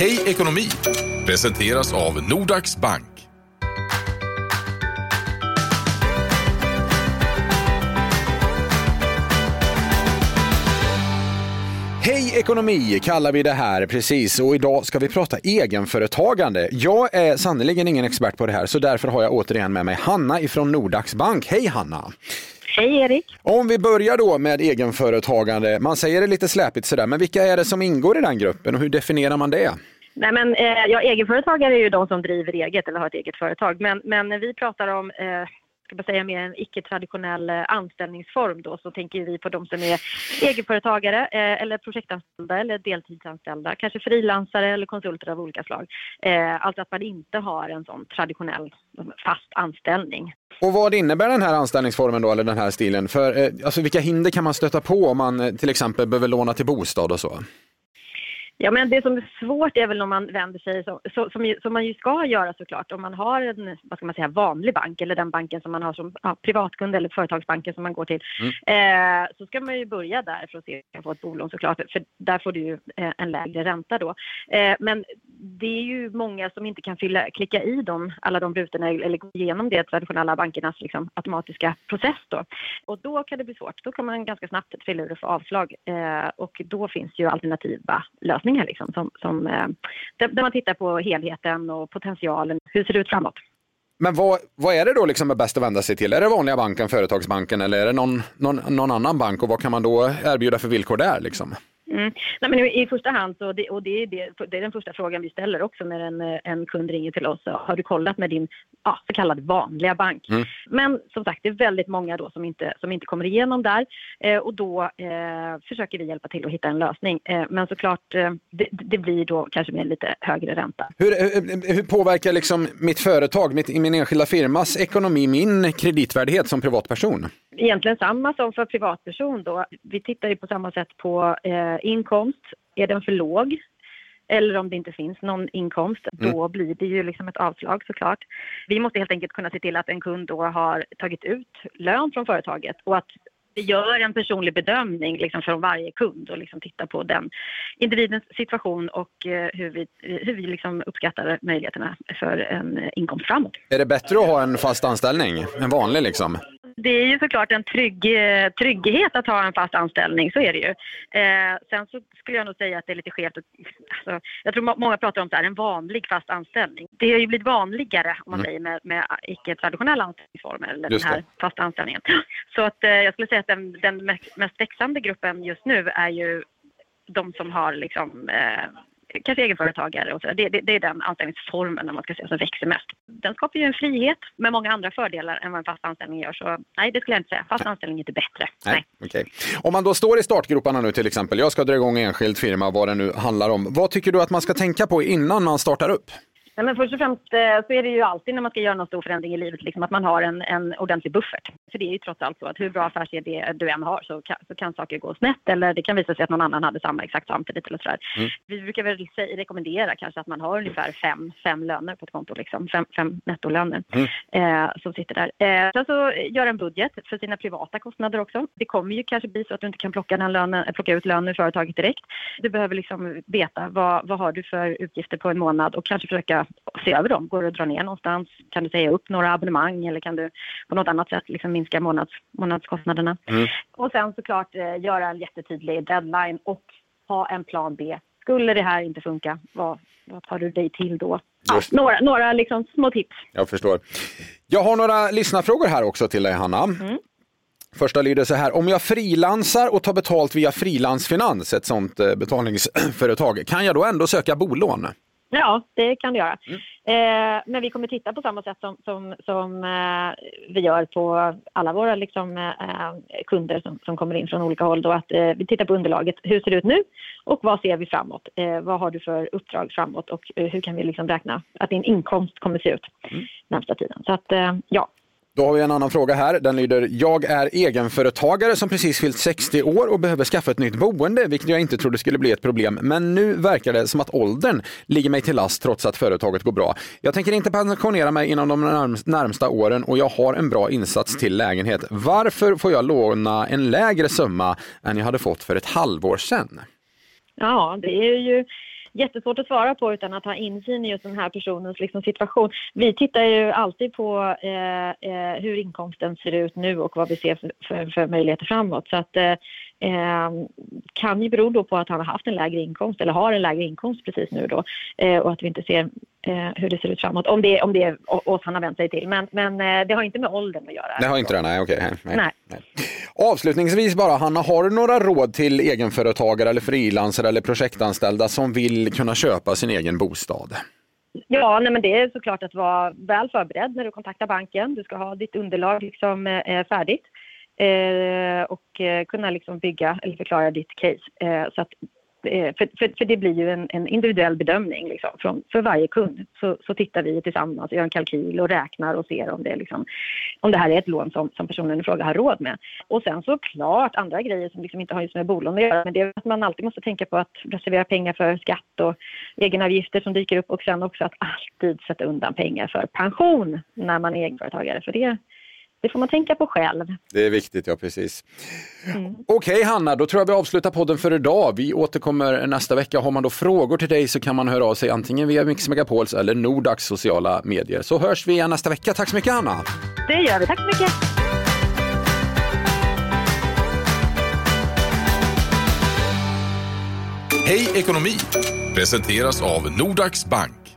Hej ekonomi presenteras av Nordax Bank. Hej ekonomi kallar vi det här precis och idag ska vi prata egenföretagande. Jag är sannerligen ingen expert på det här så därför har jag återigen med mig Hanna ifrån Nordax Bank. Hej Hanna! Hej Erik! Om vi börjar då med egenföretagande, man säger det lite släpigt sådär, men vilka är det som ingår i den gruppen och hur definierar man det? Nej, men, eh, ja, egenföretagare är ju de som driver eget eller har ett eget företag. Men, men vi pratar om eh, ska man säga, mer en icke-traditionell eh, anställningsform då, så tänker vi på de som är egenföretagare eh, eller projektanställda eller deltidsanställda, kanske frilansare eller konsulter av olika slag. Eh, alltså att man inte har en sån traditionell fast anställning. Och vad innebär den här anställningsformen då, eller den här stilen? För, eh, alltså, vilka hinder kan man stöta på om man eh, till exempel behöver låna till bostad och så? Ja, men det som är svårt är väl om man vänder sig, så, som, som, man ju ska göra såklart, om man har en vad ska man säga, vanlig bank eller den banken som man har som ja, privatkund eller företagsbanken som man går till, mm. eh, så ska man ju börja där för att se om man kan få ett bolån såklart, för där får du ju eh, en lägre ränta då. Eh, men det är ju många som inte kan fylla, klicka i dem, alla de rutorna eller gå igenom det traditionella bankernas liksom, automatiska process då. Och då kan det bli svårt. Då kan man ganska snabbt fylla ur och få avslag eh, och då finns ju alternativa lösningar lösningar liksom, som, som, eh, där man tittar på helheten och potentialen. Hur ser det ut framåt? Men vad, vad är det då liksom bäst att vända sig till? Är det vanliga banken, Företagsbanken eller är det någon, någon, någon annan bank och vad kan man då erbjuda för villkor där? Liksom? Mm. Nej, men I första hand, så det, och det är, det, det är den första frågan vi ställer också när en, en kund ringer till oss. Har du kollat med din ja, så kallad vanliga bank? Mm. Men som sagt, det är väldigt många då som inte, som inte kommer igenom där eh, och då eh, försöker vi hjälpa till att hitta en lösning. Eh, men såklart, eh, det, det, blir då kanske med lite högre ränta. Hur, hur, hur påverkar liksom mitt företag, mitt, min enskilda firmas ekonomi, min kreditvärdighet som privatperson? Egentligen samma som för privatperson då. Vi tittar ju på samma sätt på eh, inkomst. Är den för låg? Eller om det inte finns någon inkomst, mm. då blir det ju liksom ett avslag såklart. Vi måste helt enkelt kunna se till att en kund då har tagit ut lön från företaget och att vi gör en personlig bedömning liksom från varje kund och liksom tittar på den individens situation och eh, hur vi, hur vi liksom uppskattar möjligheterna för en inkomst framåt. Är det bättre att ha en fast anställning, en vanlig liksom? Det är ju såklart en trygg, eh, trygghet att ha en fast anställning, så är det ju. Eh, sen så skulle jag nog säga att det är lite skevt. Alltså, jag tror många pratar om så här, en vanlig fast anställning. Det har ju blivit vanligare om man mm. säger med, med icke-traditionella anställningsformer, eller den här fasta anställningen. Så att eh, jag skulle säga att den, den mest växande gruppen just nu är ju de som har liksom, eh, kanske egenföretagare och så. Det, det, det, är den anställningsformen om man ska säga, som växer mest. Den skapar ju en frihet med många andra fördelar än vad en fast anställning gör. Så nej, det skulle jag inte säga. Fast anställning är inte bättre. Nej. nej. Okay. Om man då står i startgroparna nu till exempel, jag ska dra igång enskild firma, vad det nu handlar om. Vad tycker du att man ska tänka på innan man startar upp? Ja, men först och främst eh, så är det ju alltid när man ska göra någon stor förändring i livet liksom, att man har en, en ordentlig buffert. För det är ju trots allt så att hur bra affärsidé du än har så kan, så kan saker gå snett eller det kan visa sig att någon annan hade samma exakt samtidigt eller sådär. Mm. Vi brukar väl rekommendera kanske att man har ungefär fem, fem löner på ett konto, liksom, fem, fem nettolöner mm. eh, som sitter där. Eh, sen så gör en budget för sina privata kostnader också. Det kommer ju kanske bli så att du inte kan plocka, den lönen, plocka ut lönen ur företaget direkt. Du behöver liksom veta vad, vad har du för utgifter på en månad och kanske försöka se över dem. Går det att dra ner någonstans? Kan du säga upp några abonnemang eller kan du på något annat sätt liksom minska månads, månadskostnaderna? Mm. Och sen såklart eh, göra en jättetydlig deadline och ha en plan B. Skulle det här inte funka, vad, vad tar du dig till då? Ja, några några liksom små tips. Jag förstår. Jag har några lyssnarfrågor här också till dig, Hanna. Mm. Första lyder så här, om jag frilansar och tar betalt via Frilansfinans, ett sånt eh, betalningsföretag, kan jag då ändå söka bolån? Ja, det kan du göra. Mm. Eh, men vi kommer titta på samma sätt som, som, som eh, vi gör på alla våra liksom, eh, kunder som, som kommer in från olika håll. Då, att, eh, vi tittar på underlaget. Hur ser det ut nu och vad ser vi framåt? Eh, vad har du för uppdrag framåt och eh, hur kan vi liksom räkna att din inkomst kommer se ut mm. närmsta tiden? Så att, ja, då har vi en annan fråga här. Den lyder, jag är egenföretagare som precis fyllt 60 år och behöver skaffa ett nytt boende, vilket jag inte trodde skulle bli ett problem. Men nu verkar det som att åldern ligger mig till last trots att företaget går bra. Jag tänker inte pensionera mig inom de närmsta åren och jag har en bra insats till lägenhet. Varför får jag låna en lägre summa än jag hade fått för ett halvår sedan? Ja, det är ju jättesvårt att svara på utan att ha insyn i just den här personens liksom, situation. Vi tittar ju alltid på eh, eh, hur inkomsten ser ut nu och vad vi ser för, för, för möjligheter framåt. Så att, eh, eh kan ju bero då på att han har haft en lägre inkomst eller har en lägre inkomst precis nu då eh, och att vi inte ser eh, hur det ser ut framåt. Om det, om det är oss han har vänt sig till. Men, men det har inte med åldern att göra. Det har inte det? Nej, okej. Nej, nej. nej. Avslutningsvis bara, Hanna, har du några råd till egenföretagare eller frilansare eller projektanställda som vill kunna köpa sin egen bostad? Ja, nej, men det är såklart att vara väl förberedd när du kontaktar banken. Du ska ha ditt underlag liksom, eh, eh färdigt eh, och eh, kunna liksom bygga eller förklara ditt case. Eh, så att Eh, för, för, för, det blir ju en, en individuell bedömning liksom, från, för varje kund. Så, så tittar vi tillsammans, gör en kalkyl och räknar och ser om det, liksom, om det här är ett lån som, som personen i fråga har råd med. Och sen såklart andra grejer som liksom inte har just med bolån att göra, men det är att man alltid måste tänka på att reservera pengar för skatt och egenavgifter som dyker upp och sen också att alltid sätta undan pengar för pension när man är egenföretagare. För det det får man tänka på själv. Det är viktigt, ja precis. Mm. Okej okay, Hanna, då tror jag vi avslutar podden för idag. Vi återkommer nästa vecka. Har man då frågor till dig så kan man höra av sig antingen via Mix Megapols eller Nordax sociala medier. Så hörs vi igen nästa vecka. Tack så mycket Hanna! Det gör vi, tack så mycket! Hej ekonomi presenteras av Nordax Bank